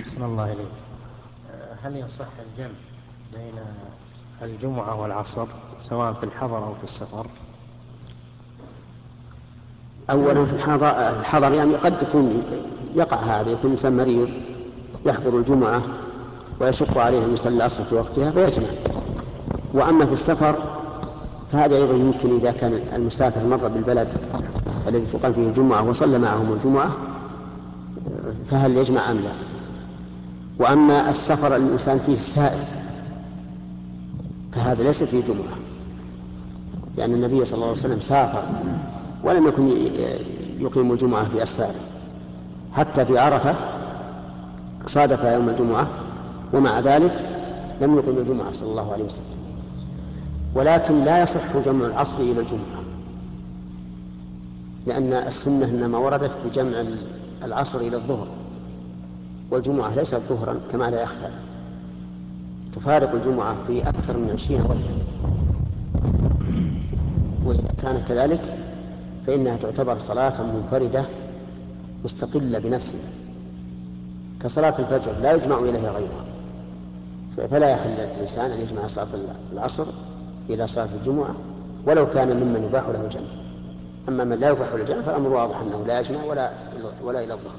أحسن الله إليك. هل يصح الجمع بين الجمعة والعصر سواء في الحضر أو في السفر؟ أولا في الحضر, الحضر يعني قد يكون يقع هذا يكون إنسان مريض يحضر الجمعة ويشق عليه أن يصلي العصر في وقتها فيجمع. وأما في السفر فهذا أيضا يمكن إذا كان المسافر مر بالبلد الذي تقام فيه الجمعة وصلى معهم الجمعة فهل يجمع أم لا؟ وأما السفر الإنسان فيه السائر فهذا ليس فيه جمعة لأن النبي صلى الله عليه وسلم سافر ولم يكن يقيم الجمعة في أسفاره حتى في عرفة صادف يوم الجمعة ومع ذلك لم يقيم الجمعة صلى الله عليه وسلم. ولكن لا يصح جمع العصر إلى الجمعة لأن السنة إنما وردت بجمع العصر إلى الظهر. والجمعة ليست ظهرا كما لا يخفى. تفارق الجمعة في أكثر من عشرين وجها. وإذا كان كذلك فإنها تعتبر صلاة منفردة مستقلة بنفسها. كصلاة الفجر لا يجمع إليها غيرها. فلا يحل للإنسان أن يجمع صلاة العصر إلى صلاة الجمعة ولو كان ممن يباح له الجمع أما من لا يباح له الجمع فالأمر واضح أنه لا يجمع ولا ولا إلى الظهر.